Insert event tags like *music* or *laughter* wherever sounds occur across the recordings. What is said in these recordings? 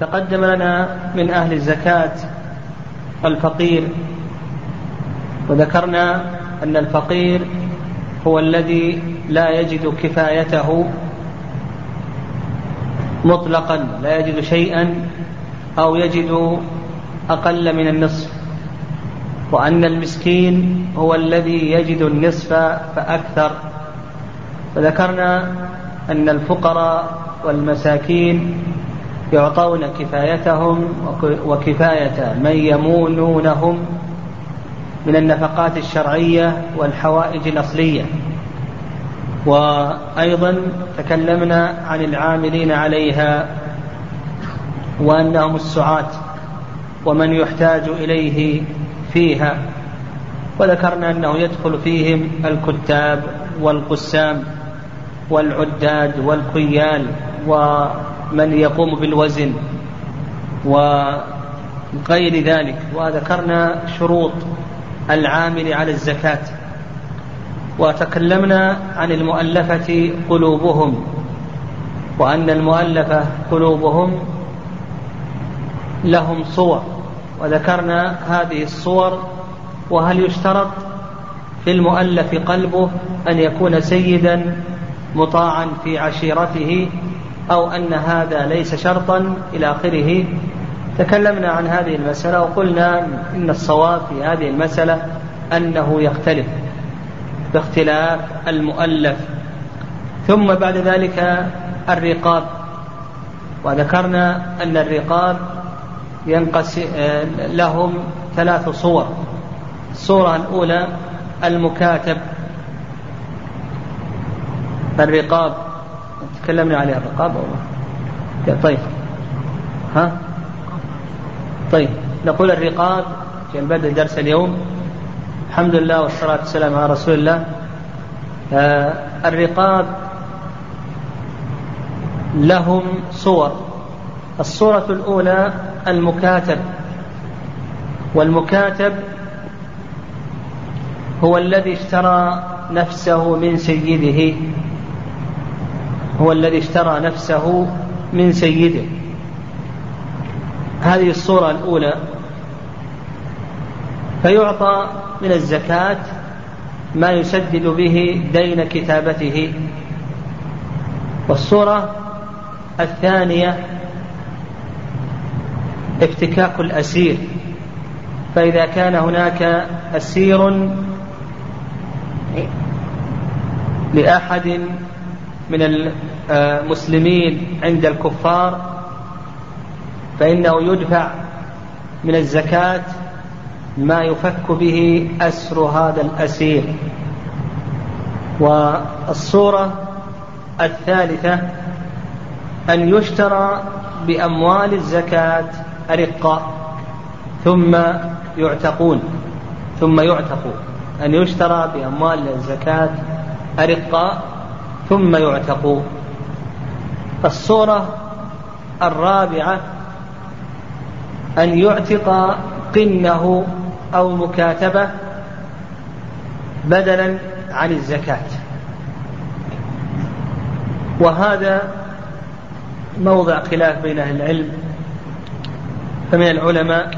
تقدم لنا من أهل الزكاة الفقير وذكرنا أن الفقير هو الذي لا يجد كفايته مطلقا لا يجد شيئا أو يجد أقل من النصف. وأن المسكين هو الذي يجد النصف فأكثر. وذكرنا أن الفقراء والمساكين يعطون كفايتهم وكفاية من يمونونهم من النفقات الشرعية والحوائج الأصلية. وأيضا تكلمنا عن العاملين عليها وأنهم السعاة ومن يحتاج إليه فيها. وذكرنا أنه يدخل فيهم الكتاب والقسام والعداد والكيال ومن يقوم بالوزن وغير ذلك وذكرنا شروط العامل على الزكاة. وتكلمنا عن المؤلفة قلوبهم وأن المؤلفة قلوبهم لهم صور. وذكرنا هذه الصور وهل يشترط في المؤلف قلبه أن يكون سيدا مطاعا في عشيرته أو أن هذا ليس شرطا إلى آخره. تكلمنا عن هذه المسألة وقلنا إن الصواب في هذه المسألة أنه يختلف باختلاف المؤلف. ثم بعد ذلك الرقاب. وذكرنا أن الرقاب ينقسم لهم ثلاث صور. الصورة الأولى المكاتب. الرقاب تكلمنا عليها الرقاب طيب. ها؟ طيب. نقول الرقاب في بدء درس اليوم. الحمد لله والصلاة والسلام على رسول الله. آه الرقاب لهم صور. الصورة الأولى المكاتب. والمكاتب هو الذي اشترى نفسه من سيده. هو الذي اشترى نفسه من سيده. هذه الصورة الأولى. فيعطى من الزكاة ما يسدد به دين كتابته. والصورة الثانية افتكاك الأسير. فإذا كان هناك أسير لأحد من المسلمين عند الكفار فإنه يدفع من الزكاة ما يفك به أسر هذا الأسير. والصورة الثالثة أن يشترى بأموال الزكاة أرقاء ثم يعتقون ثم يعتقوا أن يشترى بأموال الزكاة أرقاء ثم يعتقوا الصورة الرابعة أن يعتق قنه أو مكاتبة بدلا عن الزكاة. وهذا موضع خلاف بين أهل العلم. فمن العلماء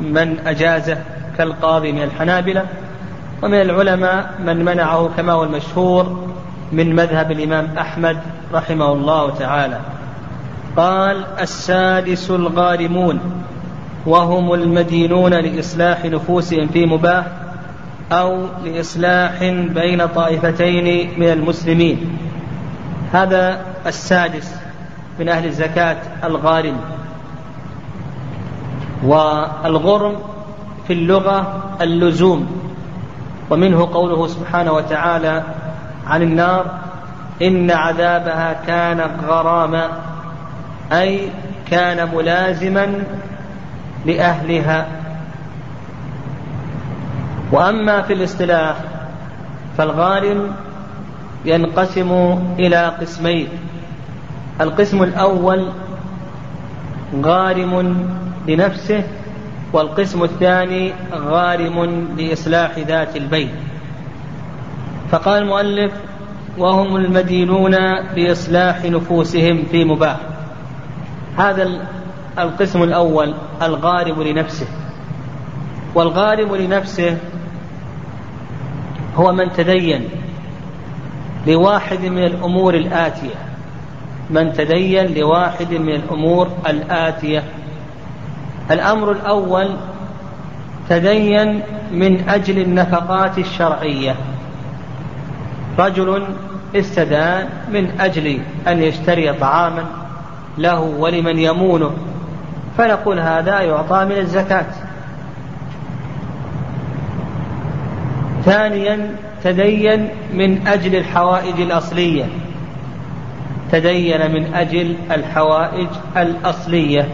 من أجازه كالقاضي من الحنابلة ومن العلماء من منعه كما هو المشهور من مذهب الإمام أحمد رحمه الله تعالى. قال السادس الغارمون وهم المدينون لإصلاح نفوسهم في مباح أو لإصلاح بين طائفتين من المسلمين. هذا السادس من أهل الزكاة الغارم. والغرم في اللغة اللزوم ومنه قوله سبحانه وتعالى عن النار إن عذابها كان غراما أي كان ملازما لأهلها. وأما في الاصطلاح فالغارم ينقسم إلى قسمين. القسم الأول غارم لنفسه والقسم الثاني غارم لإصلاح ذات البين فقال المؤلف وهم المدينون بإصلاح نفوسهم في مباح. هذا القسم الأول الغارم لنفسه. والغارم لنفسه هو من تدين لواحد من الأمور الآتية. من تدين لواحد من الأمور الآتية. الأمر الأول تدين من أجل النفقات الشرعية. رجل استدان من أجل أن يشتري طعاما له ولمن يمونه فنقول هذا يعطى من الزكاة. ثانيا تدين من أجل الحوائج الأصلية. تدين من أجل الحوائج الأصلية.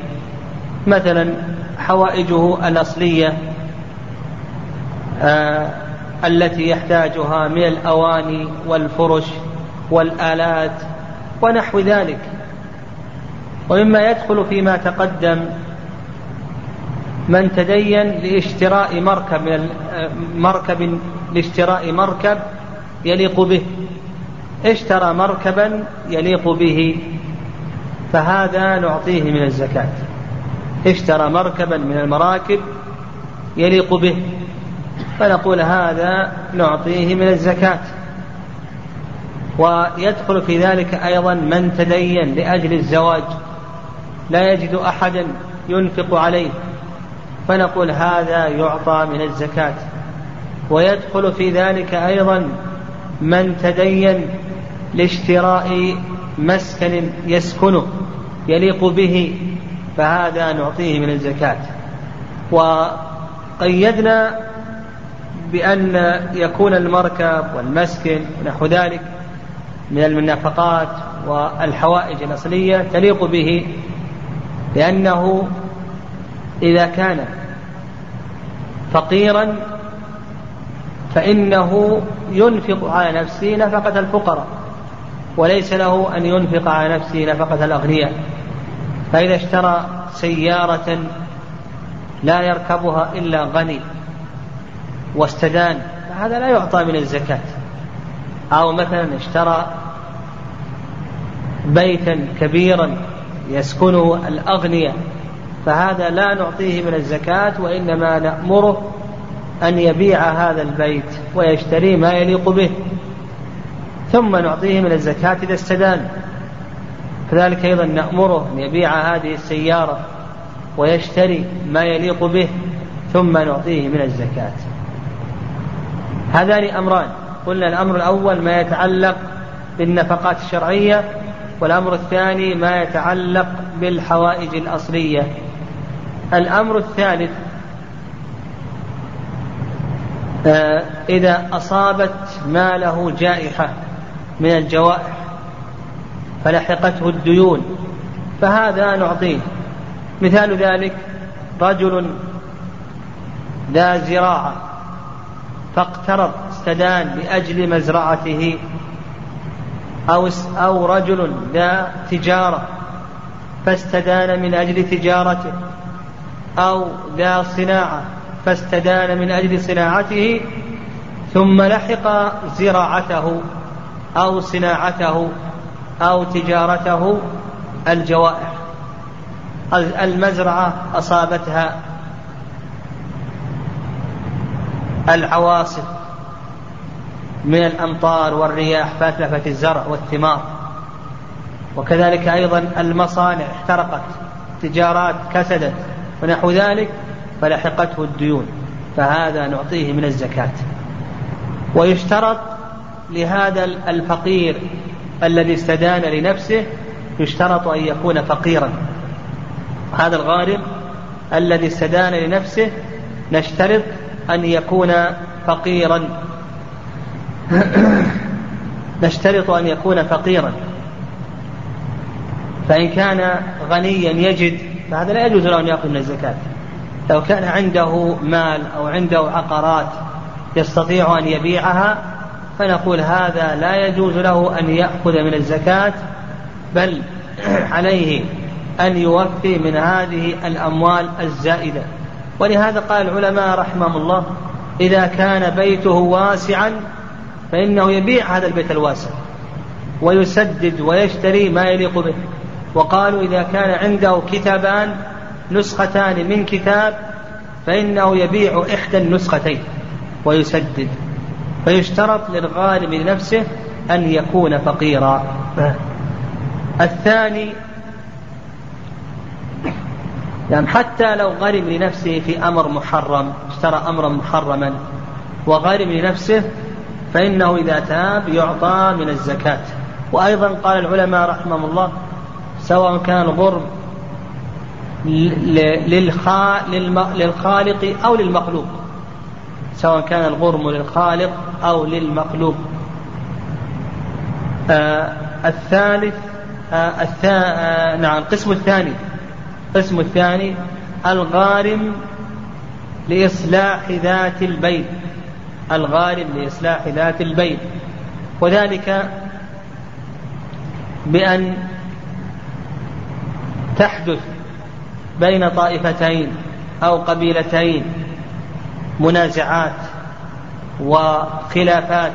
مثلا حوائجه الأصلية آه التي يحتاجها من الأواني والفرش والآلات ونحو ذلك. ومما يدخل فيما تقدم من تدين لاشتراء مركب من مركب لاشتراء مركب يليق به. اشترى مركبا يليق به. فهذا نعطيه من الزكاة. اشترى مركبا من المراكب يليق به. فنقول هذا نعطيه من الزكاة. ويدخل في ذلك أيضا من تدين لأجل الزواج. لا يجد أحدا ينفق عليه. فنقول هذا يعطى من الزكاة. ويدخل في ذلك أيضا من تدين لاشتراء مسكن يسكنه يليق به. فهذا نعطيه من الزكاة. وقيدنا بأن يكون المركب والمسكن ونحو ذلك من النفقات والحوائج الأصلية تليق به لأنه إذا كان فقيرا فإنه ينفق على نفسه نفقة الفقراء وليس له أن ينفق على نفسه نفقة الأغنياء. فإذا اشترى سيارة لا يركبها إلا غني. واستدان فهذا لا يعطى من الزكاة. أو مثلا اشترى بيتا كبيرا يسكنه الأغنياء فهذا لا نعطيه من الزكاة وإنما نأمره أن يبيع هذا البيت ويشتري ما يليق به. ثم نعطيه من الزكاة إذا استدان. كذلك أيضا نأمره أن يبيع هذه السيارة ويشتري ما يليق به ثم نعطيه من الزكاة. هذان أمران. قلنا الأمر الأول ما يتعلق بالنفقات الشرعية والأمر الثاني ما يتعلق بالحوائج الأصلية. الأمر الثالث آه، إذا أصابت ماله جائحة من الجوائح فلحقته الديون فهذا نعطيه. مثال ذلك رجل ذا زراعة. فاقترض استدان لأجل مزرعته أو أو رجل ذا تجارة فاستدان من أجل تجارته أو ذا صناعة فاستدان من أجل صناعته ثم لحق زراعته أو صناعته أو تجارته الجوائح. المزرعة أصابتها العواصف من الأمطار والرياح فأتلفت الزرع والثمار. وكذلك أيضا المصانع احترقت تجارات كسدت ونحو ذلك فلحقته الديون. فهذا نعطيه من الزكاة. ويشترط لهذا الفقير الذي استدان لنفسه يشترط أن يكون فقيرا. هذا الغارم الذي استدان لنفسه نشترط أن يكون فقيرا. *clears throat* نشترط أن يكون فقيرا. فإن كان غنيا يجد فهذا لا يجوز له أن يأخذ من الزكاة. لو كان عنده مال أو عنده عقارات يستطيع أن يبيعها فنقول هذا لا يجوز له أن يأخذ من الزكاة بل *clears throat* عليه أن يوفي من هذه الأموال الزائدة. ولهذا قال العلماء رحمهم الله إذا كان بيته واسعا فإنه يبيع هذا البيت الواسع ويسدد ويشتري ما يليق به. وقالوا إذا كان عنده كتابان نسختان من كتاب فإنه يبيع إحدى النسختين ويسدد. فيشترط للغالب لنفسه أن يكون فقيرا. الثاني يعني حتى لو غرم لنفسه في أمر محرم اشترى أمرا محرما وغرم لنفسه فإنه إذا تاب يعطى من الزكاة. وأيضا قال العلماء رحمهم الله سواء كان الغرم للخالق أو للمخلوق. سواء كان الغرم للخالق أو للمخلوق. آه الثالث آه الثا آه نعم القسم الثاني. القسم الثاني الغارم لإصلاح ذات البين الغارم لإصلاح ذات البين وذلك بأن تحدث بين طائفتين أو قبيلتين منازعات وخلافات.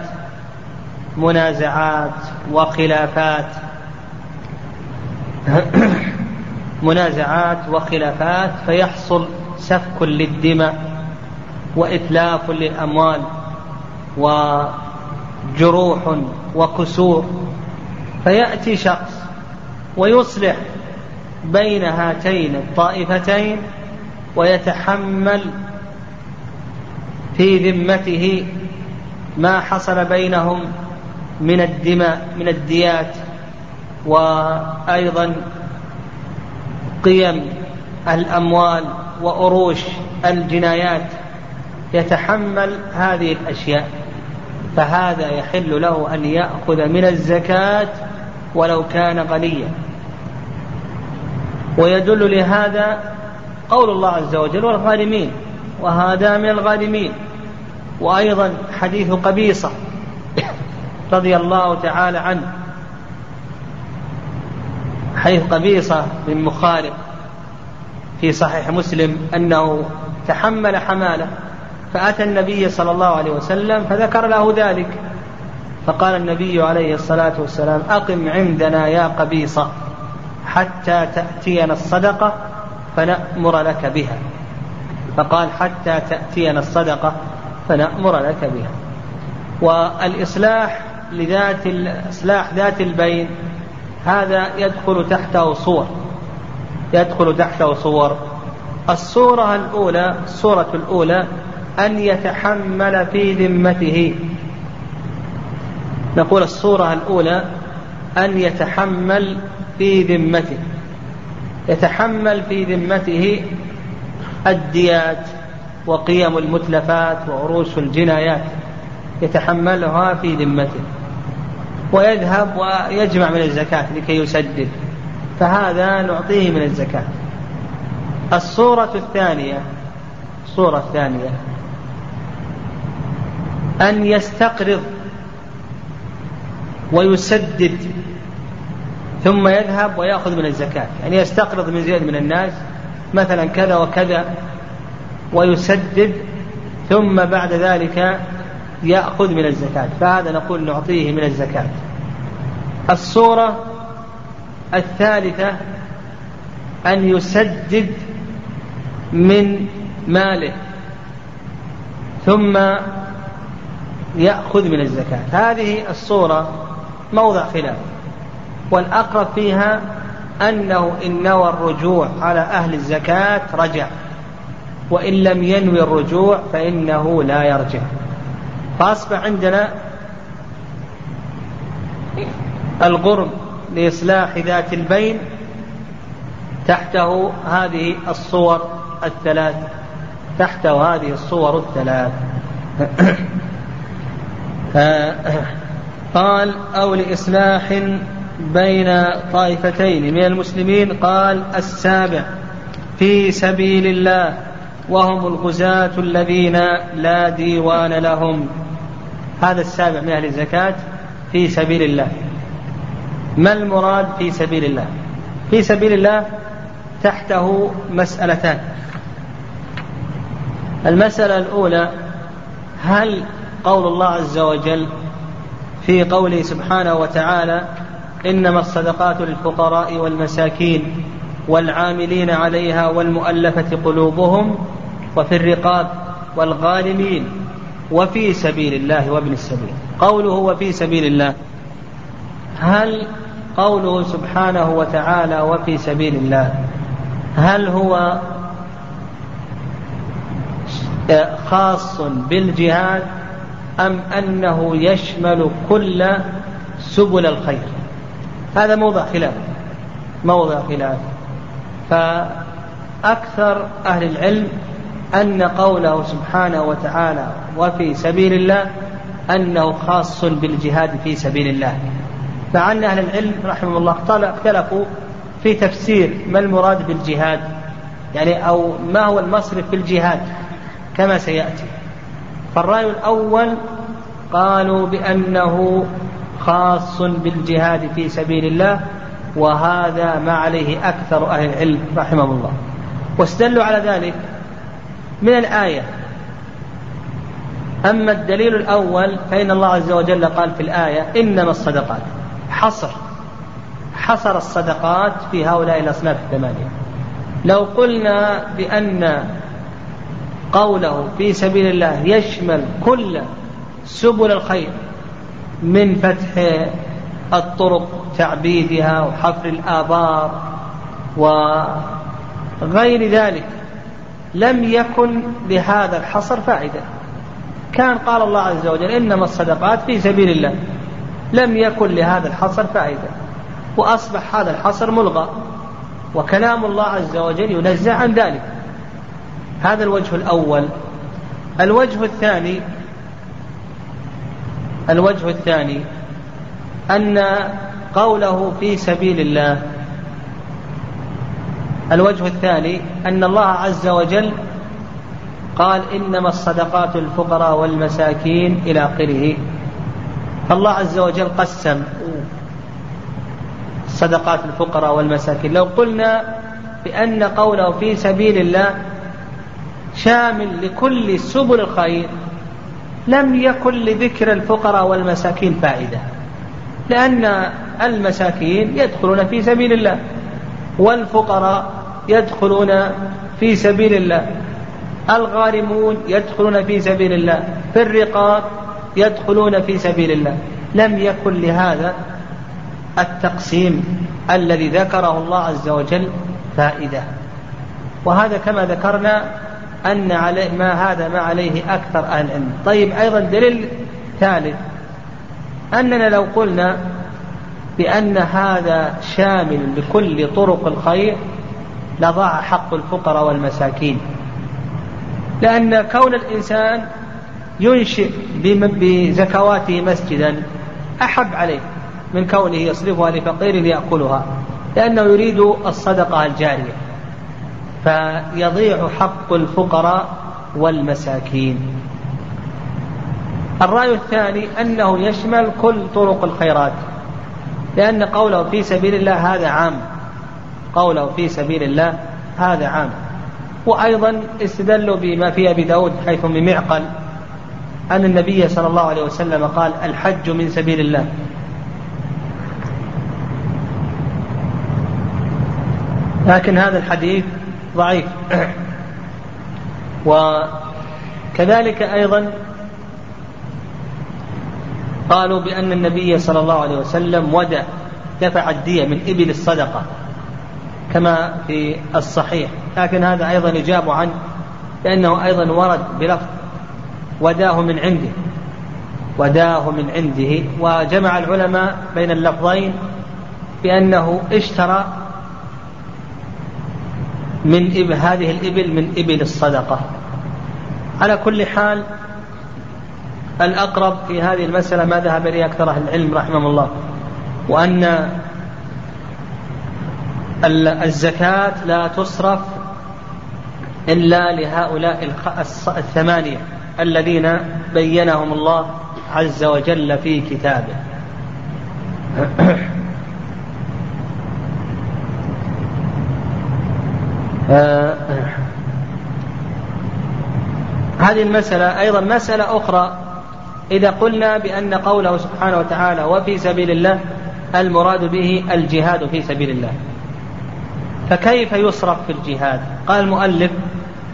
منازعات وخلافات. منازعات وخلافات فيحصل سفك للدماء وإتلاف للأموال وجروح وكسور. فيأتي شخص ويصلح بين هاتين الطائفتين ويتحمل في ذمته ما حصل بينهم من الدماء من الديات وأيضا قيم الأموال وأروش الجنايات يتحمل هذه الأشياء فهذا يحل له أن يأخذ من الزكاة ولو كان غنيا. ويدل لهذا قول الله عز وجل والغارمين وهذا من الغارمين وأيضا حديث قبيصة رضي الله تعالى عنه حيث قبيصة بن مخارق في صحيح مسلم أنه تحمل حمالة فأتى النبي صلى الله عليه وسلم فذكر له ذلك. فقال النبي عليه الصلاة والسلام أقم عندنا يا قبيصة حتى تأتينا الصدقة فنأمر لك بها. فقال حتى تأتينا الصدقة فنأمر لك بها. والإصلاح لذات إصلاح ذات البين هذا يدخل تحته صور. يدخل تحته صور. الصورة الأولى الصورة الأولى أن يتحمل في ذمته. نقول الصورة الأولى أن يتحمل في ذمته. يتحمل في ذمته الديات وقيم المتلفات وعروش الجنايات. يتحملها في ذمته. ويذهب ويجمع من الزكاة لكي يسدد. فهذا نعطيه من الزكاة. الصورة الثانية الصورة الثانية. أن يستقرض ويسدد ثم يذهب ويأخذ من الزكاة. يعني يستقرض من زيد من الناس مثلا كذا وكذا ويسدد ثم بعد ذلك يأخذ من الزكاة فهذا نقول نعطيه من الزكاة. الصورة الثالثة أن يسدد من ماله ثم يأخذ من الزكاة. هذه الصورة موضع خلاف. والأقرب فيها أنه إن نوى الرجوع على أهل الزكاة رجع وإن لم ينوي الرجوع فإنه لا يرجع. فأصبح عندنا الغرم لإصلاح ذات البين تحته هذه الصور الثلاث تحته هذه الصور الثلاث. *coughs* قال أو لإصلاح بين طائفتين من المسلمين قال السابع في سبيل الله وهم الغزاة الذين لا ديوان لهم. هذا السابع من أهل الزكاة في سبيل الله. ما المراد في سبيل الله؟ في سبيل الله تحته مسألتان. المسألة الأولى هل قول الله عز وجل في قوله سبحانه وتعالى إنما الصدقات للفقراء والمساكين والعاملين عليها والمؤلفة قلوبهم وفي الرقاب والغالمين وفي سبيل الله وابن السبيل. قوله وفي سبيل الله هل قوله سبحانه وتعالى وفي سبيل الله هل هو خاص بالجهاد أم أنه يشمل كل سبل الخير؟ هذا موضع خلاف موضع خلاف. فأكثر أهل العلم أن قوله سبحانه وتعالى وفي سبيل الله أنه خاص بالجهاد في سبيل الله. فعن أهل العلم رحمه الله اختلفوا في تفسير ما المراد بالجهاد يعني أو ما هو المصرف في الجهاد كما سيأتي. فالرأي الأول قالوا بأنه خاص بالجهاد في سبيل الله وهذا ما عليه أكثر أهل العلم رحمهم الله. واستدلوا على ذلك من الآية. أما الدليل الأول فإن الله عز وجل قال في الآية إنما الصدقات. حصر. حصر الصدقات في هؤلاء الأصناف الثمانية. لو قلنا بأن قوله في سبيل الله يشمل كل سبل الخير من فتح الطرق تعبيدها وحفر الآبار وغير ذلك لم يكن لهذا الحصر فائدة كان قال الله عز وجل إنما الصدقات في سبيل الله. لم يكن لهذا الحصر فائدة وأصبح هذا الحصر ملغى. وكلام الله عز وجل ينزع عن ذلك. هذا الوجه الأول. الوجه الثاني الوجه الثاني أن قوله في سبيل الله الوجه الثاني أن الله عز وجل قال إنما الصدقات الفقراء والمساكين إلى آخره. فالله عز وجل قسم صدقات الفقراء والمساكين. لو قلنا بأن قوله في سبيل الله شامل لكل سبل الخير لم يكن لذكر الفقراء والمساكين فائدة لأن المساكين يدخلون في سبيل الله والفقراء يدخلون في سبيل الله. الغارمون يدخلون في سبيل الله. في الرقاب يدخلون في سبيل الله. لم يكن لهذا التقسيم الذي ذكره الله عز وجل فائدة. وهذا كما ذكرنا أن عليه ما هذا ما عليه أكثر أهل العلم. طيب أيضا دليل ثالث. أننا لو قلنا بأن هذا شامل لكل طرق الخير لضاع حق الفقراء والمساكين. لأن كون الإنسان ينشئ بزكواته مسجدا أحب عليه من كونه يصرفها لفقير يأكلها لأنه يريد الصدقة الجارية. فيضيع حق الفقراء والمساكين. الرأي الثاني أنه يشمل كل طرق الخيرات لأن قوله في سبيل الله هذا عام. قوله في سبيل الله هذا عام. وأيضا استدلوا بما في أبي داود حيث من معقل أن النبي صلى الله عليه وسلم قال الحج من سبيل الله. لكن هذا الحديث ضعيف. وكذلك أيضا قالوا بأن النبي صلى الله عليه وسلم ودى دفع الدية من إبل الصدقة. كما في الصحيح. لكن هذا أيضا يجاب عنه لأنه أيضا ورد بلفظ وداه من عنده وداه من عنده. وجمع العلماء بين اللفظين بأنه اشترى من إب هذه الإبل من إبل الصدقة. على كل حال الأقرب في هذه المسألة ما ذهب إليه أكثر أهل العلم رحمهم الله وأن الزكاة لا تصرف إلا لهؤلاء الثمانية الذين بينهم الله عز وجل في كتابه. آه، هذه المسألة أيضا مسألة أخرى. إذا قلنا بأن قوله سبحانه وتعالى وفي سبيل الله المراد به الجهاد في سبيل الله. فكيف يصرف في الجهاد؟ قال المؤلف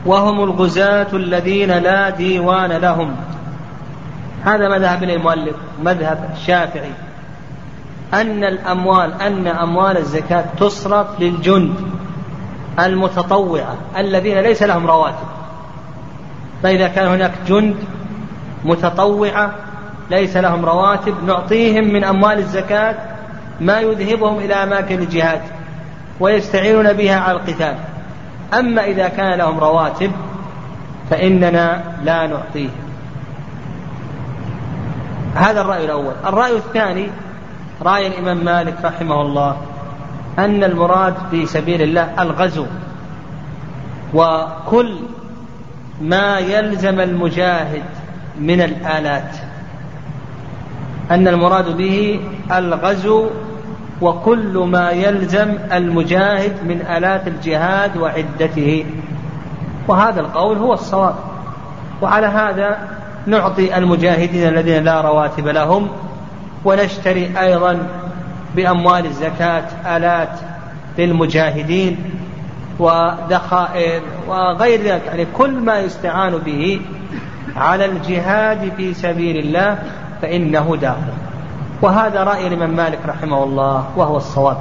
وهم الغزاة الذين لا ديوان لهم. هذا مذهب المؤلف مذهب الشافعي. أن الأموال أن أموال الزكاة تصرف للجند المتطوعة الذين ليس لهم رواتب. فإذا كان هناك جند متطوعة ليس لهم رواتب نعطيهم من أموال الزكاة ما يذهبهم إلى أماكن الجهاد. ويستعينون بها على القتال. أما إذا كان لهم رواتب فإننا لا نعطيهم. هذا الرأي الأول. الرأي الثاني رأي الإمام مالك رحمه الله أن المراد في سبيل الله الغزو. وكل ما يلزم المجاهد من الآلات. أن المراد به الغزو وكل ما يلزم المجاهد من آلات الجهاد وعدته. وهذا القول هو الصواب. وعلى هذا نعطي المجاهدين الذين لا رواتب لهم ونشتري أيضا بأموال الزكاة آلات للمجاهدين وذخائر وغير ذلك. يعني كل ما يستعان به على الجهاد في سبيل الله فإنه داخل. وهذا رأي الإمام مالك رحمه الله وهو الصواب.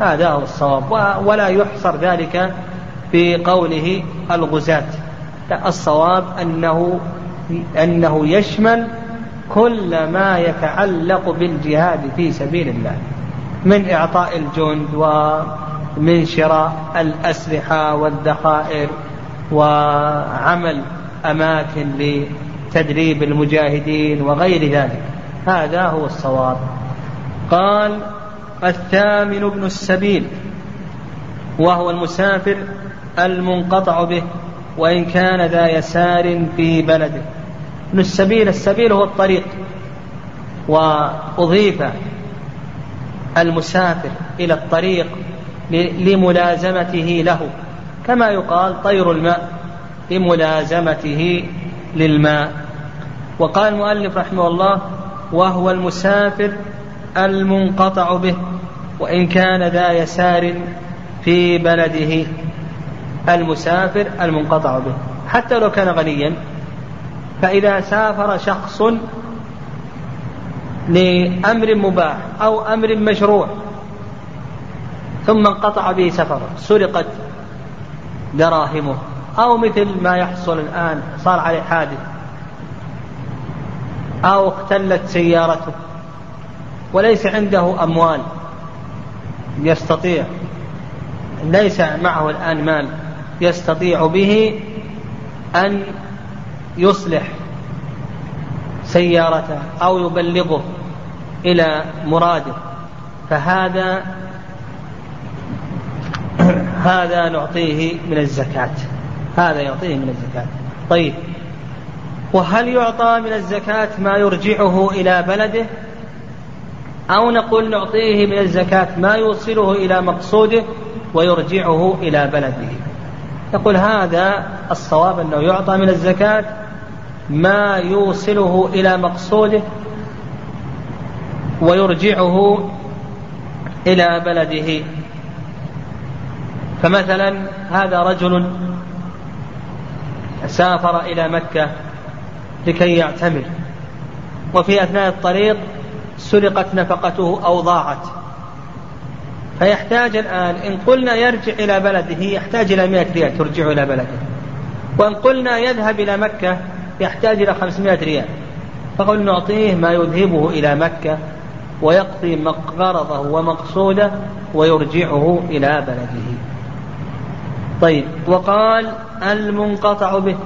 هذا هو الصواب. ولا يحصر ذلك في قوله الغزاة. لا الصواب أنه أنه يشمل كل ما يتعلق بالجهاد في سبيل الله. من إعطاء الجند ومن شراء الأسلحة والذخائر وعمل أماكن لتدريب المجاهدين وغير ذلك. هذا هو الصواب. قال الثامن ابن السبيل وهو المسافر المنقطع به وإن كان ذا يسار في بلده. ابن السبيل السبيل هو الطريق وأضيف المسافر إلى الطريق لملازمته له. كما يقال طير الماء لملازمته للماء. وقال المؤلف رحمه الله وهو المسافر المنقطع به وإن كان ذا يسار في بلده المسافر المنقطع به. حتى لو كان غنيا فإذا سافر شخص لأمر مباح أو أمر مشروع ثم انقطع به سفره سرقت دراهمه أو مثل ما يحصل الآن صار عليه حادث. أو اختلت سيارته. وليس عنده أموال. يستطيع. ليس معه الآن مال. يستطيع به أن يصلح سيارته أو يبلغه إلى مراده. فهذا *clears throat* هذا نعطيه من الزكاة. هذا يعطيه من الزكاة. طيب. وهل يعطى من الزكاة ما يرجعه إلى بلده؟ أو نقول نعطيه من الزكاة ما يوصله إلى مقصوده ويرجعه إلى بلده. يقول هذا الصواب أنه يعطى من الزكاة ما يوصله إلى مقصوده ويرجعه إلى بلده. فمثلا هذا رجل سافر إلى مكة لكي يعتمر وفي أثناء الطريق سرقت نفقته أو ضاعت. فيحتاج الآن إن قلنا يرجع إلى بلده يحتاج إلى مئة ريال ترجعه إلى بلده. وإن قلنا يذهب إلى مكة يحتاج إلى خمسمائة ريال. فقل نعطيه ما يذهبه إلى مكة ويقضي غرضه ومقصوده ويرجعه إلى بلده. طيب وقال المنقطع به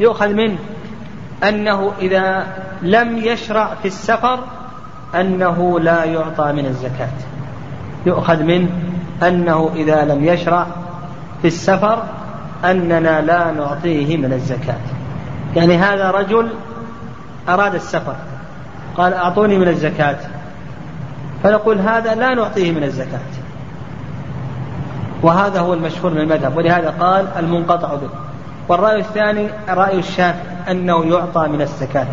يؤخذ منه. أنه إذا لم يشرع في السفر أنه لا يعطى من الزكاة. يؤخذ منه أنه إذا لم يشرع في السفر أننا لا نعطيه من الزكاة. يعني هذا رجل أراد السفر قال أعطوني من الزكاة. فنقول هذا لا نعطيه من الزكاة. وهذا هو المشهور من المذهب ولهذا قال المنقطع به. والرأي الثاني رأي الشافعي. أنه يعطى من الزكاة.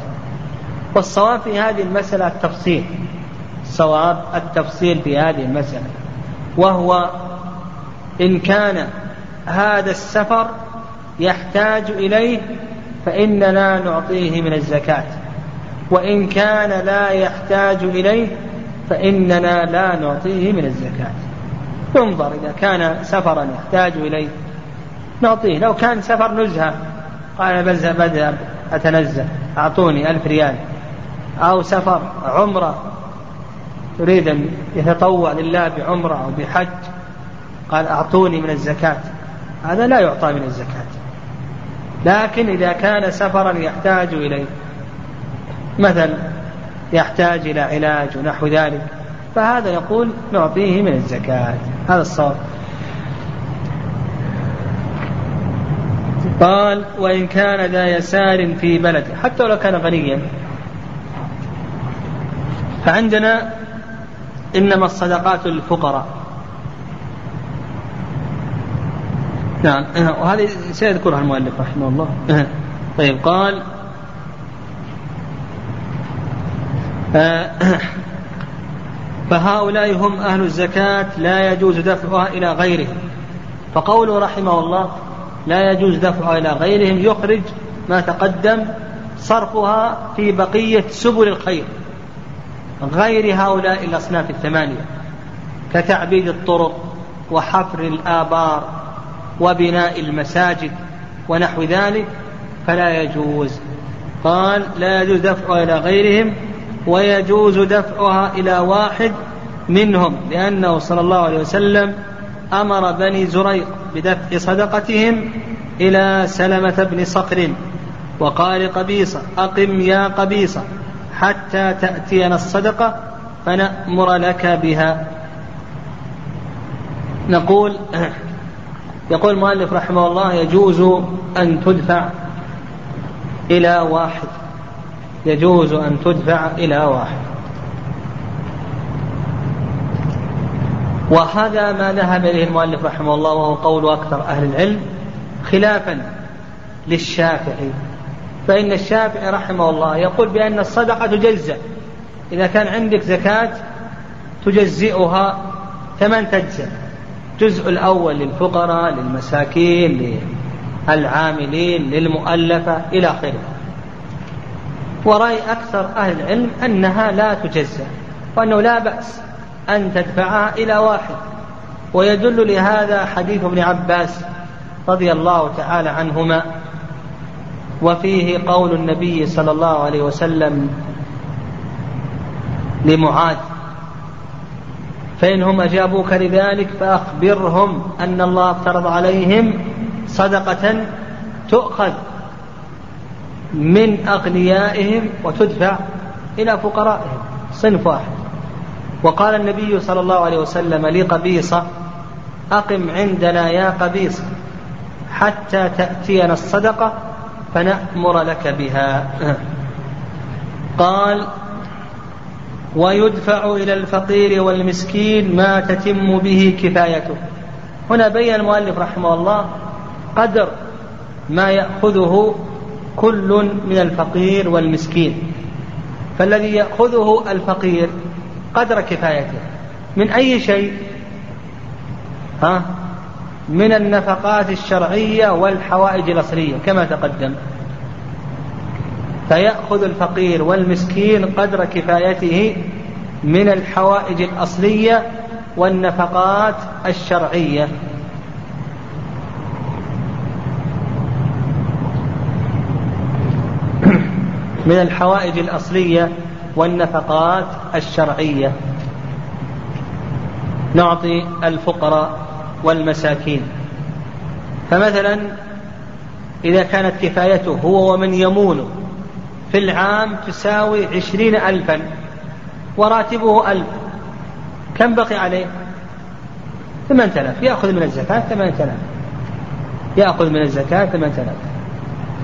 والصواب في هذه المسألة التفصيل. صواب التفصيل في هذه المسألة. وهو إن كان هذا السفر يحتاج إليه فإننا نعطيه من الزكاة. وإن كان لا يحتاج إليه فإننا لا نعطيه من الزكاة. ينظر إذا كان سفرا يحتاج إليه. نعطيه. لو كان سفر نزهة قال بذهب أتنزه أعطوني ألف ريال. أو سفر عمرة. يريد أن يتطوع لله بعمرة أو بحج. قال أعطوني من الزكاة. هذا لا يعطى من الزكاة. لكن إذا كان سفرا يحتاج إليه. مثلا يحتاج إلى علاج ونحو ذلك. فهذا يقول نعطيه من الزكاة. هذا الصواب. قال وإن كان ذا يسار في بلده حتى لو كان غنيا. فعندنا إنما الصدقات للفقراء نعم. وهذه سيذكرها المؤلف رحمه الله. طيب قال فهؤلاء هم أهل الزكاة لا يجوز دفعها إلى غيرهم. فقوله رحمه الله لا يجوز دفعها إلى غيرهم يخرج ما تقدم صرفها في بقية سبل الخير غير هؤلاء الأصناف الثمانية كتعبيد الطرق وحفر الآبار وبناء المساجد ونحو ذلك فلا يجوز. قال لا يجوز دفعها إلى غيرهم ويجوز دفعها إلى واحد منهم لأنه صلى الله عليه وسلم أمر بني زريق بدفع صدقتهم إلى سلمة بن صخر وقال قبيصة أقم يا قبيصة حتى تأتينا الصدقة فنأمر لك بها. نقول *clears throat* يقول المؤلف رحمه الله يجوز أن تدفع إلى واحد. يجوز أن تدفع إلى واحد. وهذا ما ذهب إليه المؤلف رحمه الله وهو قول أكثر أهل العلم خلافا للشافعي. فإن الشافعي رحمه الله يقول بأن الصدقة تجزأ إذا كان عندك زكاة تجزئها ثمان تجزأ الجزء الأول للفقراء للمساكين للعاملين للمؤلفة إلى آخره. ورأي أكثر أهل العلم أنها لا تجزأ وأنه لا بأس. أن تدفعها إلى واحد. ويدل لهذا حديث ابن عباس رضي الله تعالى عنهما. وفيه قول النبي صلى الله عليه وسلم لمعاذ فإنهم أجابوك لذلك فأخبرهم أن الله افترض عليهم صدقة تؤخذ من أغنيائهم وتدفع إلى فقرائهم. صنف واحد. وقال النبي صلى الله عليه وسلم لقبيصة أقم عندنا يا قبيصة حتى تأتينا الصدقة فنأمر لك بها. قال ويدفع إلى الفقير والمسكين ما تتم به كفايته. هنا بين المؤلف رحمه الله قدر ما يأخذه كل من الفقير والمسكين. فالذي يأخذه الفقير قدر كفايته. من أي شيء؟ ها؟ من النفقات الشرعية والحوائج الأصلية كما تقدم. فيأخذ الفقير والمسكين قدر كفايته من الحوائج الأصلية والنفقات الشرعية. من الحوائج الأصلية والنفقات الشرعية. نعطي الفقراء والمساكين. فمثلا إذا كانت كفايته هو ومن يمونه في العام تساوي عشرين ألفا وراتبه ألف. كم بقي عليه؟ ثمانية آلاف. يأخذ من الزكاة ثمانية آلاف. يأخذ من الزكاة ثمانية آلاف.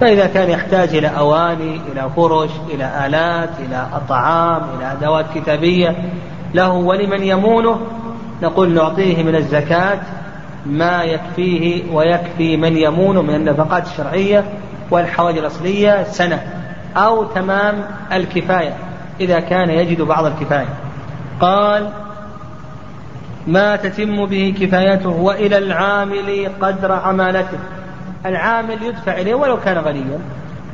فإذا كان يحتاج إلى أواني إلى فرش إلى آلات إلى طعام إلى أدوات كتابية له ولمن يمونه نقول نعطيه من الزكاة ما يكفيه ويكفي من يمونه من النفقات الشرعية والحوائج الأصلية سنة أو تمام الكفاية إذا كان يجد بعض الكفاية. قال ما تتم به كفايته وإلى العامل قدر عمالته العامل يدفع إليه ولو كان غنيا.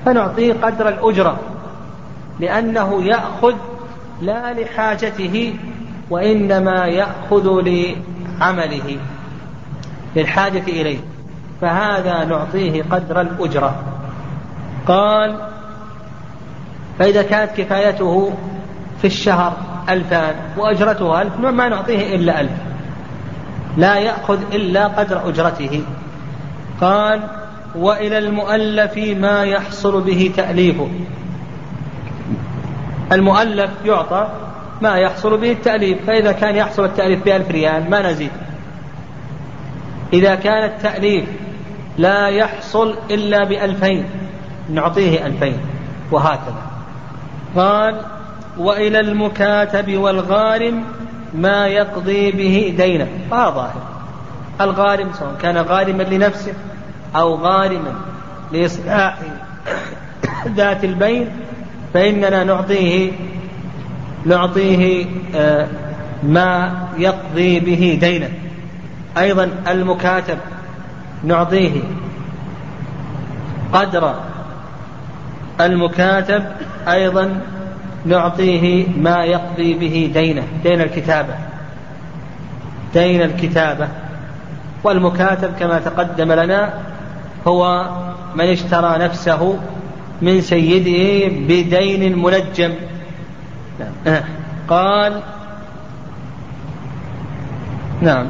فنعطيه قدر الأجرة لأنه يأخذ لا لحاجته وإنما يأخذ لعمله. للحاجة إليه. فهذا نعطيه قدر الأجرة. قال فإذا كانت كفايته في الشهر ألفان وأجرته ألف ما نعطيه إلا ألف. لا يأخذ إلا قدر أجرته. قال وإلى المؤلف ما يحصل به تأليفه. المؤلف يعطى ما يحصل به التأليف فإذا كان يحصل التأليف بألف ريال ما نزيد. إذا كان التأليف لا يحصل إلا بألفين نعطيه ألفين وهكذا. قال وإلى المكاتب والغارم ما يقضي به دينه. هذا ظاهر. الغارم سواء كان غارما لنفسه أو غارما لإصلاح ذات البين فإننا نعطيه نعطيه آه، ما يقضي به دينه. أيضا المكاتب نعطيه قدر المكاتب أيضا نعطيه ما يقضي به دينه. دين الكتابة. دين الكتابة. والمكاتب كما تقدم لنا هو من اشترى نفسه من سيده بدين منجم. نعم. قال نعم.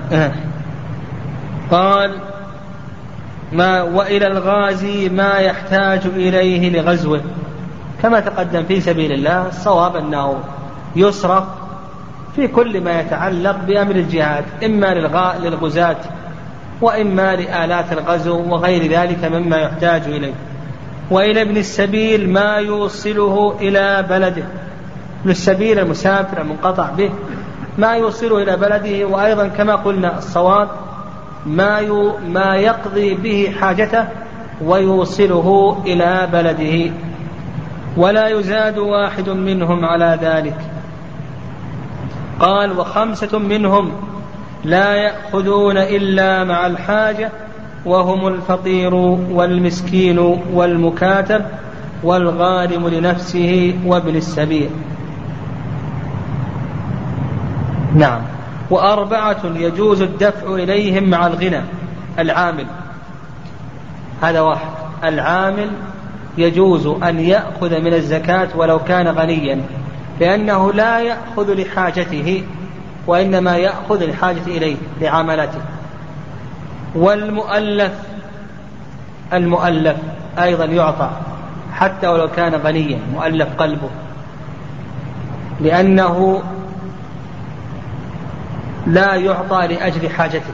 قال ما وإلى الغازي ما يحتاج إليه لغزوه. كما تقدم في سبيل الله الصواب أنه يصرف في كل ما يتعلق بأمر الجهاد إما للغزاة وإما لآلات الغزو وغير ذلك مما يحتاج إليه. وإلى ابن السبيل ما يوصله إلى بلده. ابن السبيل المسافر المنقطع به. ما يوصله إلى بلده وأيضا كما قلنا الصواب ما ما يقضي به حاجته ويوصله إلى بلده. ولا يزاد واحد منهم على ذلك. قال وخمسة منهم لا يأخذون إلا مع الحاجة وهم الفقير والمسكين والمكاتب والغارم لنفسه وابن السبيل. نعم. وأربعة يجوز الدفع إليهم مع الغنى العامل. هذا واحد. العامل يجوز أن يأخذ من الزكاة ولو كان غنيا لأنه لا يأخذ لحاجته. وإنما يأخذ الحاجة إليه لعملته والمؤلف المؤلف أيضا يعطى حتى ولو كان غنيا مؤلف قلبه. لأنه لا يعطى لأجل حاجته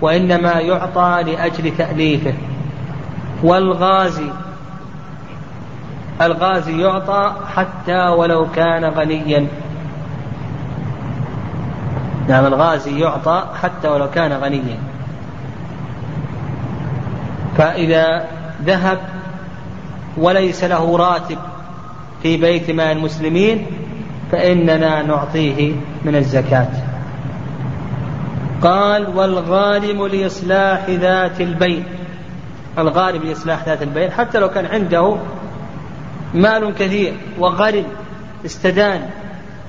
وإنما يعطى لأجل تأليفه. والغازي الغازي يعطى حتى ولو كان غنيا. نعم الغازي يعطى حتى ولو كان غنيا. فإذا ذهب وليس له راتب في بيت مال المسلمين فإننا نعطيه من الزكاة. قال والغارم لإصلاح ذات البين الغارم لإصلاح ذات البين حتى لو كان عنده مال كثير وغرم استدان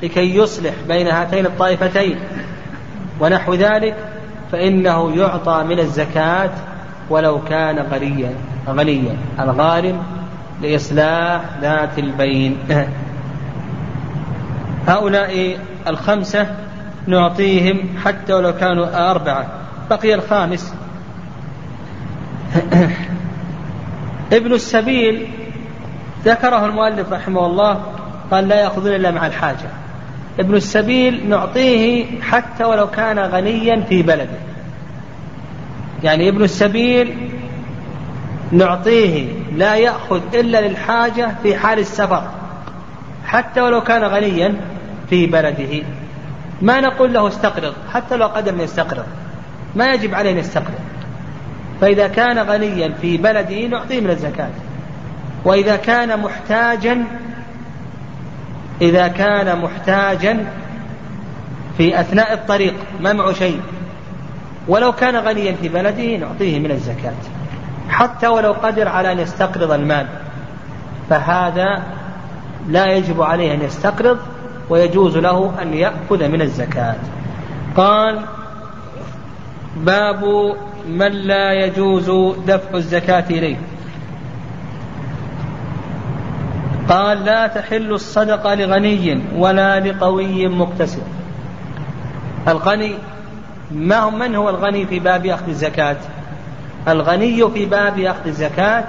لكي يصلح بين هاتين الطائفتين. ونحو ذلك فإنه يعطى من الزكاة ولو كان غنيا غنيا الغارم لإصلاح ذات البين. *laughs* هؤلاء الخمسة نعطيهم حتى ولو كانوا أربعة بقي الخامس. *laughs* ابن السبيل ذكره المؤلف رحمه الله قال لا يأخذون إلا مع الحاجة. ابن السبيل نعطيه حتى ولو كان غنيا في بلده. يعني ابن السبيل نعطيه لا يأخذ إلا للحاجة في حال السفر حتى ولو كان غنيا في بلده. ما نقول له استقرض حتى لو أن يستقرض. ما يجب عليه أن يستقرض. فإذا كان غنيا في بلده نعطيه من الزكاة. وإذا كان محتاجا إذا كان محتاجا في أثناء الطريق ما معه شيء. ولو كان غنيا في بلده نعطيه من الزكاة. حتى ولو قدر على أن يستقرض المال. فهذا لا يجب عليه أن يستقرض ويجوز له أن يأخذ من الزكاة. قال باب من لا يجوز دفع الزكاة إليه. قال لا تحل الصدقة لغني ولا لقوي مكتسب الغني ما هو من هو الغني في باب أخذ الزكاة؟ الغني في باب أخذ الزكاة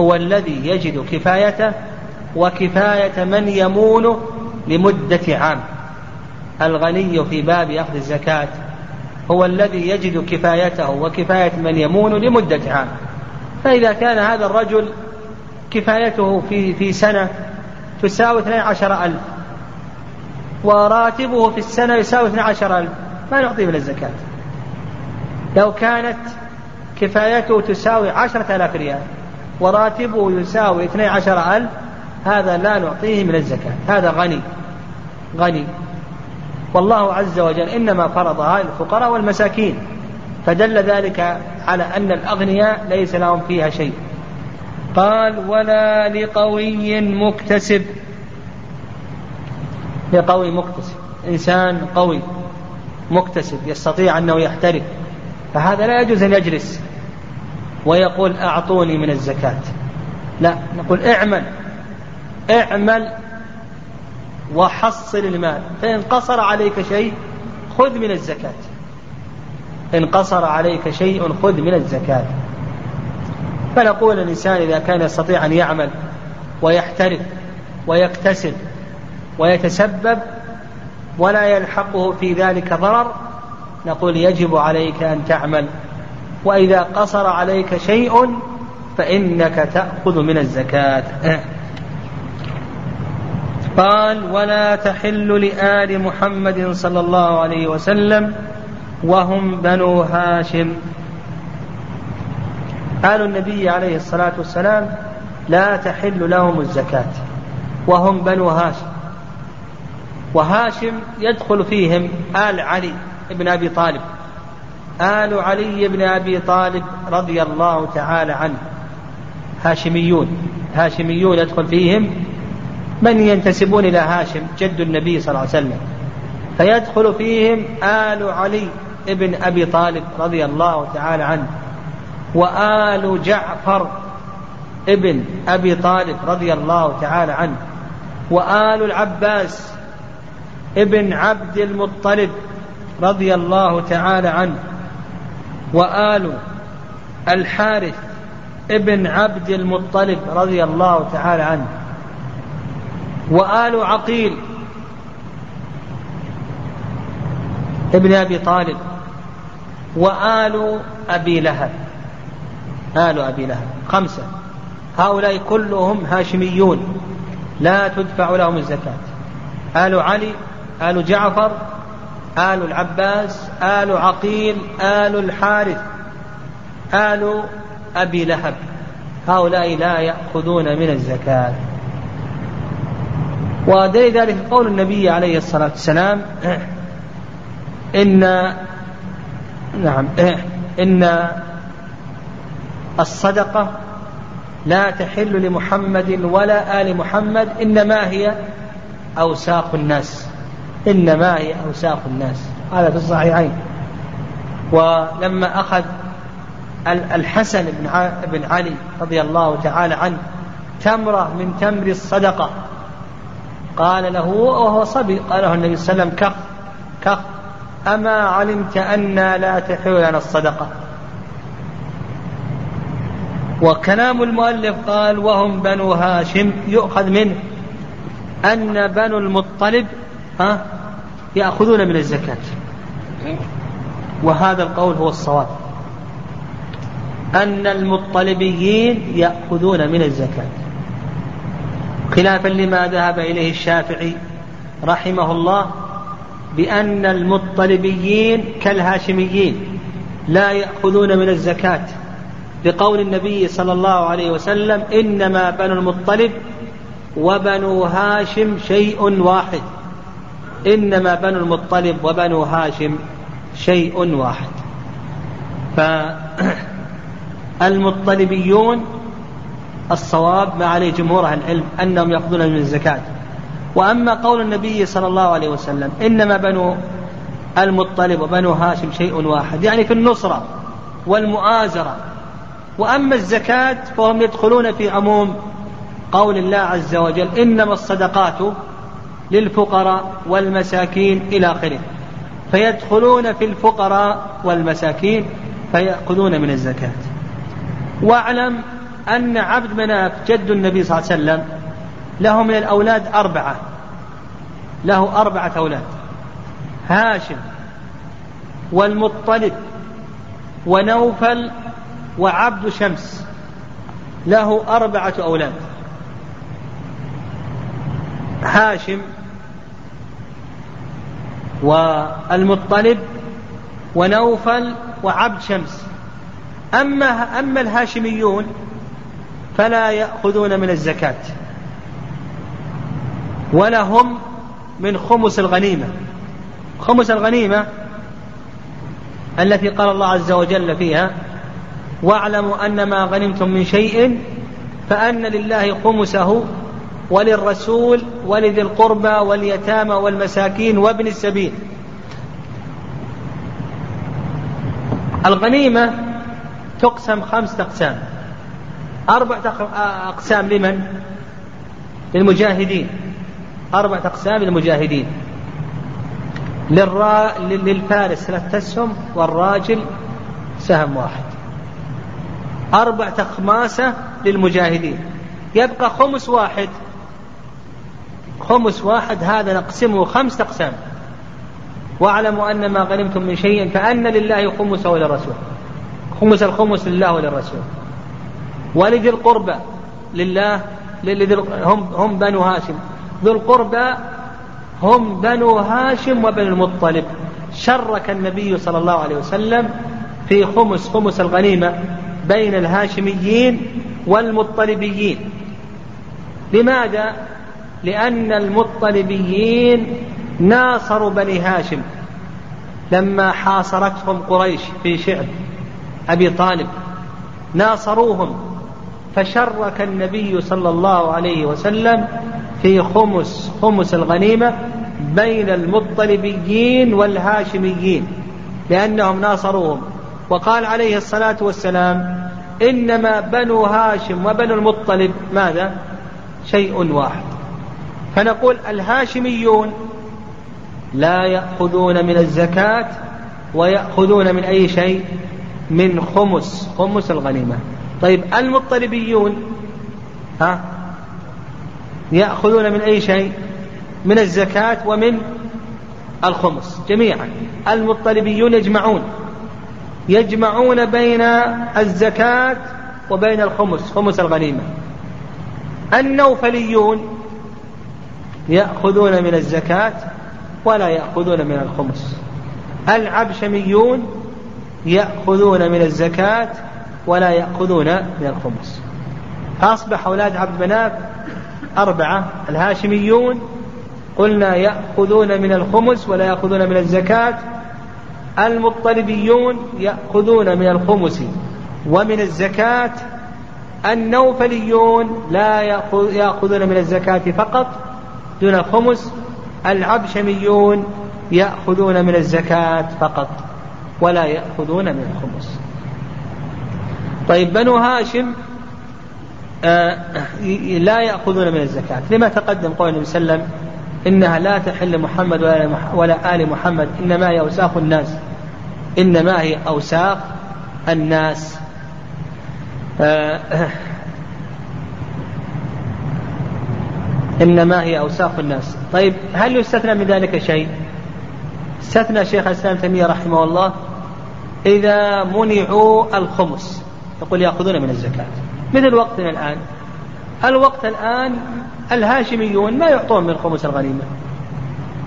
هو الذي يجد كفايته وكفاية من يمون لمدة عام. الغني في باب أخذ الزكاة هو الذي يجد كفايته وكفاية من يمون لمدة عام. فإذا كان هذا الرجل كفايته في في سنة تساوي 12 ألف وراتبه في السنة يساوي 12 ألف ما نعطيه من الزكاة. لو كانت كفايته تساوي عشرة آلاف ريال وراتبه يساوي 12 ألف هذا لا نعطيه من الزكاة. هذا غني غني. والله عز وجل إنما فرضها للفقراء والمساكين فدل ذلك على أن الأغنياء ليس لهم فيها شيء. قال ولا لقوي مكتسب. لقوي مكتسب. إنسان قوي مكتسب يستطيع أنه يحترف. فهذا لا يجوز أن يجلس ويقول أعطوني من الزكاة. لا نقول اعمل. اعمل وحصل المال. فإن قصر عليك شيء خذ من الزكاة. إن قصر عليك شيء خذ من الزكاة. فنقول الإنسان إذا كان يستطيع أن يعمل ويحترف ويكتسب ويتسبب ولا يلحقه في ذلك ضرر نقول يجب عليك أن تعمل. وإذا قصر عليك شيء فإنك تأخذ من الزكاة. قال ولا تحل لآل محمد صلى الله عليه وسلم وهم بنو هاشم. آل النبي عليه الصلاة والسلام لا تحل لهم الزكاة وهم بنو هاشم. وهاشم يدخل فيهم آل علي بن أبي طالب. آل علي بن أبي طالب رضي الله تعالى عنه. هاشميون هاشميون يدخل فيهم من ينتسبون إلى هاشم جد النبي صلى الله عليه وسلم. فيدخل فيهم آل علي بن أبي طالب رضي الله تعالى عنه. وآل جعفر ابن أبي طالب رضي الله تعالى عنه وآل العباس ابن عبد المطلب رضي الله تعالى عنه وآل الحارث ابن عبد المطلب رضي الله تعالى عنه وآل عقيل ابن أبي طالب وآل أبي لهب. آل أبي لهب. خمسة. هؤلاء كلهم هاشميون. لا تدفع لهم الزكاة. آل علي آل جعفر آل العباس آل عقيل آل الحارث آل أبي لهب. هؤلاء لا يأخذون من الزكاة. ودليل ذلك قول النبي عليه الصلاة والسلام إن نعم إن الصدقة لا تحل لمحمد ولا آل محمد إنما هي أوساخ الناس. إنما هي أوساخ الناس. هذا في الصحيحين. ولما أخذ الحسن بن علي رضي الله تعالى عنه تمرة من تمر الصدقة قال له وهو صبي قال له النبي صلى الله عليه وسلم كف كف أما علمت أنا لا تحل لنا الصدقة؟ وكلام المؤلف قال وهم بنو هاشم يؤخذ منه أن بنو المطلب ها يأخذون من الزكاة. وهذا القول هو الصواب. أن المطلبيين يأخذون من الزكاة. خلافا لما ذهب إليه الشافعي رحمه الله بأن المطلبيين كالهاشميين لا يأخذون من الزكاة. بقول النبي صلى الله عليه وسلم إنما بنو المطلب وبنو هاشم شيء واحد. إنما بنو المطلب وبنو هاشم شيء واحد. فالمطلبيون *clears throat* الصواب ما عليه جمهور أهل العلم أنهم يأخذون من الزكاة. وأما قول النبي صلى الله عليه وسلم إنما بنو المطلب وبنو هاشم شيء واحد يعني في النصرة والمؤازرة وأما الزكاة فهم يدخلون في عموم قول الله عز وجل إنما الصدقات للفقراء والمساكين إلى آخره. فيدخلون في الفقراء والمساكين فيأخذون من الزكاة. واعلم أن عبد مناف جد النبي صلى الله عليه وسلم له من الأولاد أربعة. له أربعة أولاد. هاشم والمطلب ونوفل وعبد شمس. له أربعة أولاد. هاشم والمطلب ونوفل وعبد شمس. أما أما الهاشميون فلا يأخذون من الزكاة. ولا هم من خمس الغنيمة. خمس الغنيمة التي قال الله عز وجل فيها واعلموا أن ما غنمتم من شيء فأن لله خمسه وللرسول ولذي القربى واليتامى والمساكين وابن السبيل. الغنيمة تقسم خمسة أقسام. أربعة أقسام لمن؟ للمجاهدين. أربعة أقسام للمجاهدين. للرا... للفارس ثلاثة أسهم والراجل سهم واحد. أربعة أخماسة للمجاهدين. يبقى خمس واحد. خمس واحد هذا نقسمه خمسة أقسام. واعلموا أن ما غنمتم من شيء فأن لله خمسه وللرسول. خمس الخمس لله وللرسول. ولذي القربى لله هم هم بنو هاشم. ذو القربى هم بنو هاشم وبنو المطلب. شرك النبي صلى الله عليه وسلم في خمس خمس الغنيمة. بين الهاشميين والمطلبيين. لماذا؟ لأن المطلبيين ناصروا بني هاشم لما حاصرتهم قريش في شعب أبي طالب. ناصروهم. فشرك النبي صلى الله عليه وسلم في خمس خمس الغنيمة بين المطلبيين والهاشميين لأنهم ناصروهم. وقال عليه الصلاة والسلام إنما بنو هاشم وبنو المطلب ماذا؟ شيء واحد. فنقول الهاشميون لا يأخذون من الزكاة ويأخذون من أي شيء؟ من خمس خمس الغنيمة. طيب المطلبيون ها؟ يأخذون من أي شيء؟ من الزكاة ومن الخمس جميعا. المطلبيون يجمعون. يجمعون بين الزكاة وبين الخمس خمس الغنيمة. النوفليون يأخذون من الزكاة ولا يأخذون من الخمس. العبشميون يأخذون من الزكاة ولا يأخذون من الخمس. فأصبح أولاد عبد مناف أربعة. الهاشميون قلنا يأخذون من الخمس ولا يأخذون من الزكاة المطلبيون يأخذون من الخمس ومن الزكاة النوفليون لا يأخذون من الزكاة فقط دون الخمس العبشميون يأخذون من الزكاة فقط ولا يأخذون من الخمس. طيب بنو هاشم آه لا يأخذون من الزكاة. لما تقدم قول النبي صلى الله عليه وسلم إنها لا تحل محمد ولا آل محمد إنما هي أوساخ الناس. إنما هي أوساخ الناس. آه إنما هي أوساخ الناس. طيب هل يستثنى من ذلك شيء؟ استثنى شيخ الإسلام تيمية رحمه الله إذا منعوا الخمس. يقول يأخذون من الزكاة. مثل وقتنا الآن. الوقت الآن الهاشميون ما يعطون من خمس الغنيمة.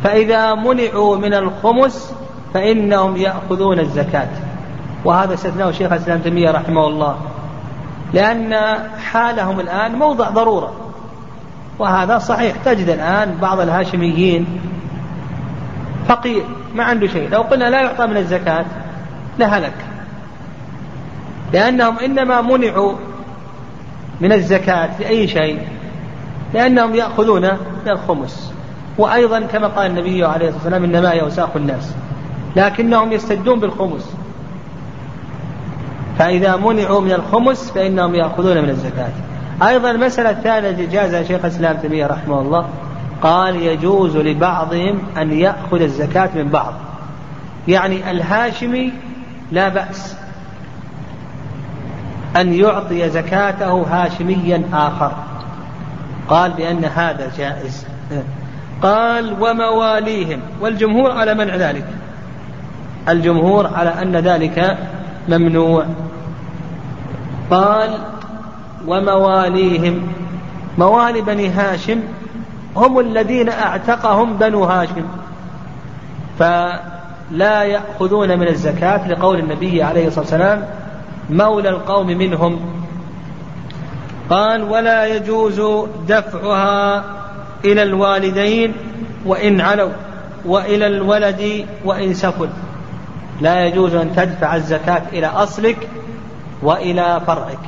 فإذا منعوا من الخمس فإنهم يأخذون الزكاة. وهذا استثناه شيخ الإسلام تيمية رحمه الله. لأن حالهم الآن موضع ضرورة. وهذا صحيح. تجد الآن بعض الهاشميين فقير ما عنده شيء. لو قلنا لا يعطى من الزكاة لهلك. لأنهم إنما منعوا من الزكاة لأي شيء. لأنهم يأخذون من الخمس. وأيضا كما قال النبي عليه الصلاة والسلام إنما هي أوساخ الناس. لكنهم يستدون بالخمس. فإذا منعوا من الخمس فإنهم يأخذون من الزكاة. أيضا المسألة الثانية التي جازها شيخ الإسلام تيمية رحمه الله قال يجوز لبعضهم أن يأخذ الزكاة من بعض. يعني الهاشمي لا بأس أن يعطي زكاته هاشميا آخر. قال بأن هذا جائز. قال ومواليهم والجمهور على منع ذلك. الجمهور على أن ذلك ممنوع. قال ومواليهم. موالي بني هاشم هم الذين أعتقهم بنو هاشم. فلا يأخذون من الزكاة لقول النبي عليه الصلاة والسلام مولى القوم منهم. قال ولا يجوز دفعها إلى الوالدين وإن علوا وإلى الولد وإن سفل لا يجوز أن تدفع الزكاة إلى أصلك وإلى فرعك.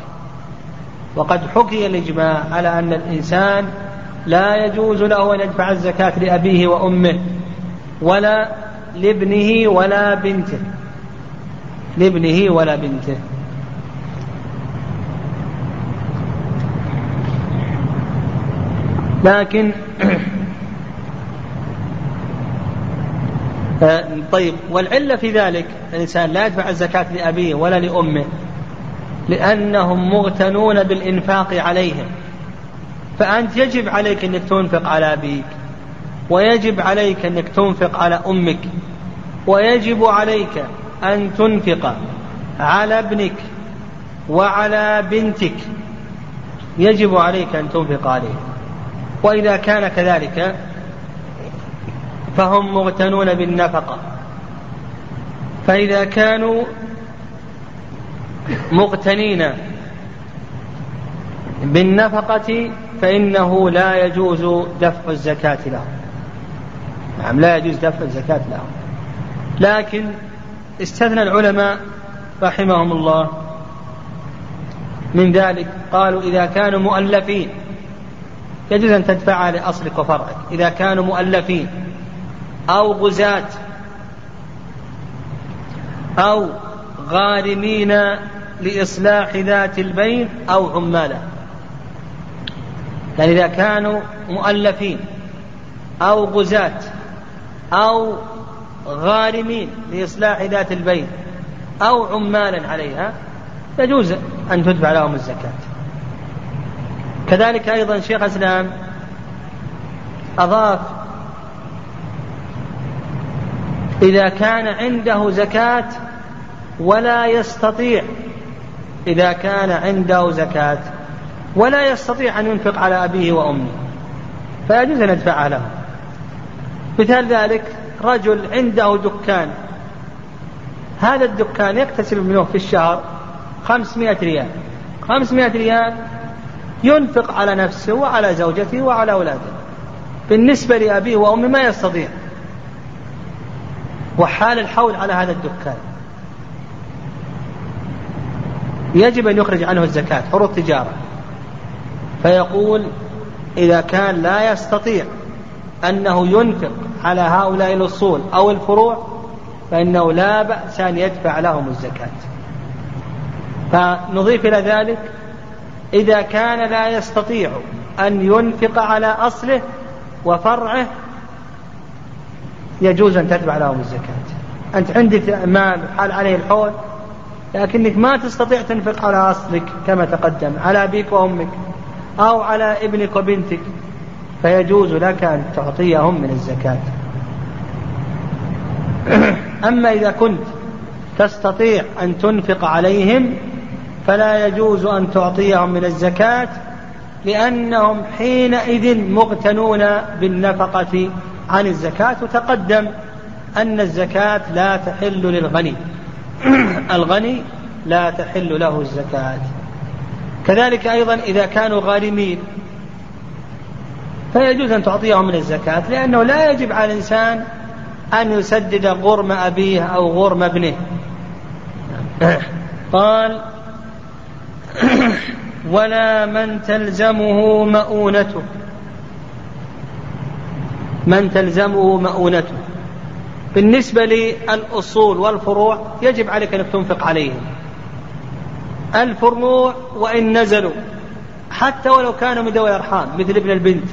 وقد حكي الإجماع على أن الإنسان لا يجوز له أن يدفع الزكاة لأبيه وأمه ولا لابنه ولا بنته. لابنه ولا بنته. لكن *clears throat* آه، طيب والعلة في ذلك الإنسان لا يدفع الزكاة لأبيه ولا لأمه لأنهم مغتنون بالإنفاق عليهم. فأنت يجب عليك أنك تنفق على أبيك ويجب عليك أنك تنفق على أمك ويجب عليك أن تنفق على ابنك وعلى بنتك. يجب عليك أن تنفق عليه. وإذا كان كذلك فهم مغتنون بالنفقة. فإذا كانوا مغتنين بالنفقة فإنه لا يجوز دفع الزكاة لهم. نعم لا يجوز دفع الزكاة لهم. لكن استثنى العلماء رحمهم الله. من ذلك قالوا إذا كانوا مؤلفين يجوز أن تدفعها لأصلك وفرعك. إذا كانوا مؤلفين أو غزاة أو غارمين لإصلاح ذات البين أو عمالا. يعني إذا كانوا مؤلفين أو غزاة أو غارمين لإصلاح ذات البين أو عمالا عليها يجوز أن تدفع لهم الزكاة. كذلك أيضا شيخ الإسلام أضاف إذا كان عنده زكاة ولا يستطيع إذا كان عنده زكاة ولا يستطيع أن ينفق على أبيه وأمه فيجوز أن يدفعها له. مثال ذلك رجل عنده دكان هذا الدكان يكتسب منه في الشهر خمسمائة ريال خمسمائة ريال ينفق على نفسه وعلى زوجته وعلى أولاده بالنسبة لأبيه وأمه ما يستطيع. وحال الحول على هذا الدكان. يجب أن يخرج عنه الزكاة عروض تجارة فيقول إذا كان لا يستطيع أنه ينفق على هؤلاء الأصول أو الفروع فإنه لا بأس أن يدفع لهم الزكاة. فنضيف إلى ذلك إذا كان لا يستطيع أن ينفق على أصله وفرعه يجوز أن تدفع لهم الزكاة. أنت عندك مال حال عليه الحول لكنك ما تستطيع تنفق على أصلك كما تقدم على أبيك وأمك أو على ابنك وبنتك. فيجوز لك أن تعطيهم من الزكاة. *coughs* أما إذا كنت تستطيع أن تنفق عليهم فلا يجوز أن تعطيهم من الزكاة لأنهم حينئذ مغتنون بالنفقة عن الزكاة وتقدم أن الزكاة لا تحل للغني. *clears throat* الغني لا تحل له الزكاة. كذلك أيضا إذا كانوا غارمين فيجوز أن تعطيهم من الزكاة لأنه لا يجب على الإنسان أن يسدد غرم أبيه أو غرم ابنه. *clears throat* قال *clears throat* ولا من تلزمه مؤونته. من تلزمه مؤونته. بالنسبة للأصول والفروع يجب عليك أنك تنفق عليهم. الفروع وإن نزلوا حتى ولو كانوا من ذوي الأرحام مثل ابن البنت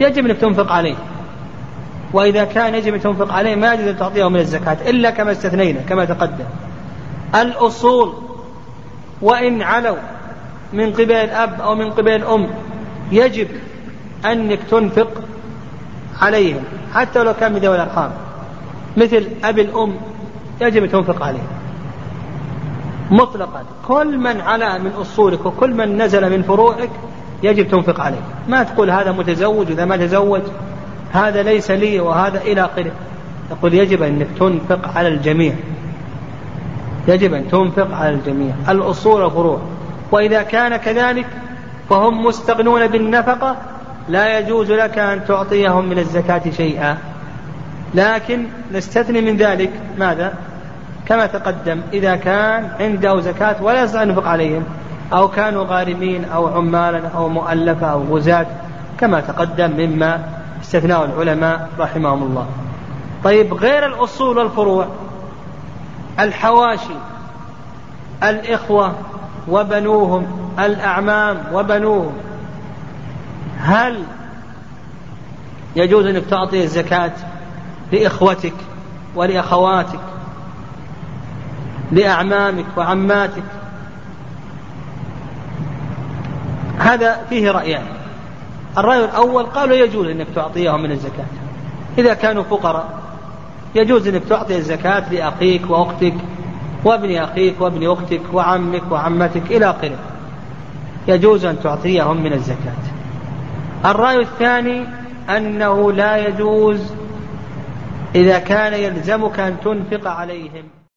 يجب أنك تنفق عليه. وإذا كان يجب أن تنفق عليه ما يجب أن تعطيه من الزكاة إلا كما استثنينا كما تقدم. الأصول وإن علوا من قبل الأب أو من قبل الأم يجب أنك تنفق عليهم حتى ولو كان من ذوي الأرحام مثل أبي الأم يجب أن تنفق عليه. مطلقا. كل من علا من أصولك وكل من نزل من فروعك يجب تنفق عليه. ما تقول هذا متزوج وإذا ما تزوج. هذا ليس لي وهذا إلى آخره. تقول يجب أنك تنفق على الجميع. يجب أن تنفق على الجميع. الأصول والفروع. وإذا كان كذلك فهم مستغنون بالنفقة لا يجوز لك أن تعطيهم من الزكاة شيئا. لكن نستثني من ذلك ماذا؟ كما تقدم إذا كان عنده زكاة ولا ينفق عليهم أو كانوا غارمين أو عمالا أو مؤلفة أو غزاة كما تقدم مما استثناه العلماء رحمهم الله. طيب غير الأصول والفروع الحواشي الإخوة وبنوهم الأعمام وبنوهم هل يجوز أنك تعطي الزكاة لإخوتك ولأخواتك لأعمامك وعماتك؟ هذا فيه رأيان. الرأي الأول قالوا يجوز أنك تعطيهم من الزكاة. إذا كانوا فقراء يجوز أنك تعطي الزكاة لأخيك وأختك وابن أخيك وابن أختك وعمك وعمتك إلى آخره. يجوز أن تعطيهم من الزكاة. الرأي الثاني أنه لا يجوز إذا كان يلزمك أن تنفق عليهم.